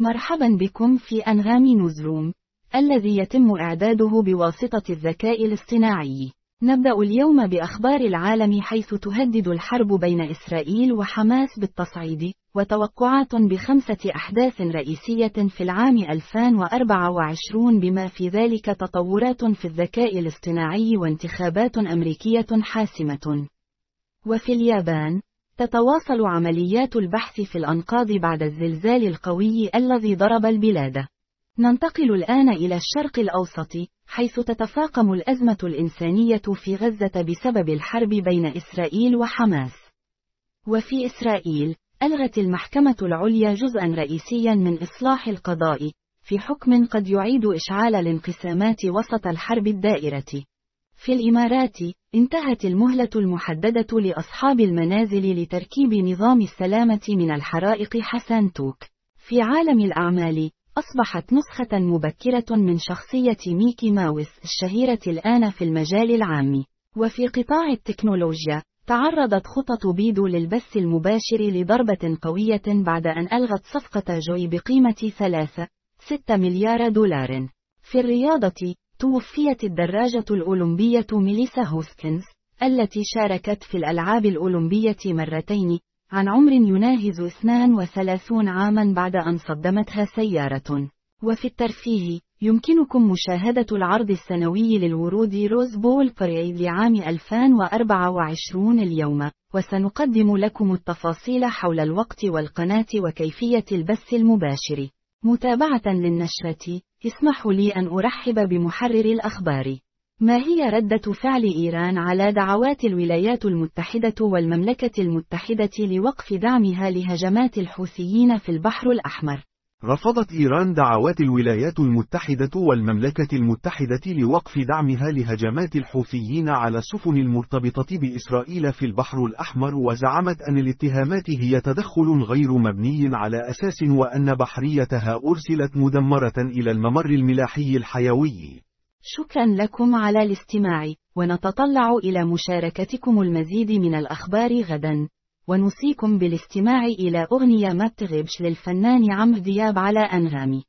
مرحبا بكم في أنغام نوزروم، الذي يتم إعداده بواسطة الذكاء الاصطناعي. نبدأ اليوم بأخبار العالم حيث تهدد الحرب بين إسرائيل وحماس بالتصعيد، وتوقعات بخمسة أحداث رئيسية في العام 2024 بما في ذلك تطورات في الذكاء الاصطناعي وانتخابات أمريكية حاسمة. وفي اليابان، تتواصل عمليات البحث في الأنقاض بعد الزلزال القوي الذي ضرب البلاد. ننتقل الآن إلى الشرق الأوسط، حيث تتفاقم الأزمة الإنسانية في غزة بسبب الحرب بين إسرائيل وحماس. وفي إسرائيل، ألغت المحكمة العليا جزءا رئيسيا من إصلاح القضاء، في حكم قد يعيد إشعال الانقسامات وسط الحرب الدائرة. في الإمارات، انتهت المهلة المحددة لأصحاب المنازل لتركيب نظام السلامة من الحرائق حسانتوك. في عالم الأعمال، أصبحت نسخة مبكرة من شخصية ميكي ماوس الشهيرة الآن في المجال العام. وفي قطاع التكنولوجيا، تعرضت خطط بيدو للبث المباشر لضربة قوية بعد أن ألغت صفقة جوي بقيمة 3.6 مليار دولار. في الرياضة، توفيت الدراجة الأولمبية ميليسا هوسكنز، التي شاركت في الألعاب الأولمبية مرتين، عن عمر يناهز 32 عاما بعد أن صدمتها سيارة. وفي الترفيه، يمكنكم مشاهدة العرض السنوي للورود روز بول باريد لعام 2024 اليوم، وسنقدم لكم التفاصيل حول الوقت والقناة وكيفية البث المباشر. متابعة للنشرة، اسمحوا لي أن أرحب بمحرر الأخبار. ما هي ردة فعل إيران على دعوات الولايات المتحدة والمملكة المتحدة لوقف دعمها لهجمات الحوثيين في البحر الأحمر؟ رفضت إيران دعوات الولايات المتحدة والمملكة المتحدة لوقف دعمها لهجمات الحوثيين على السفن المرتبطة بإسرائيل في البحر الأحمر وزعمت أن الاتهامات هي تدخل غير مبني على أساس وأن بحريتها أرسلت مدمرة إلى الممر الملاحي الحيوي. شكرا لكم على الاستماع، ونتطلع إلى مشاركتكم المزيد من الأخبار غدا. ونوصيكم بالاستماع إلى أغنية ما بتغيبش للفنان عمرو دياب على أنغامي.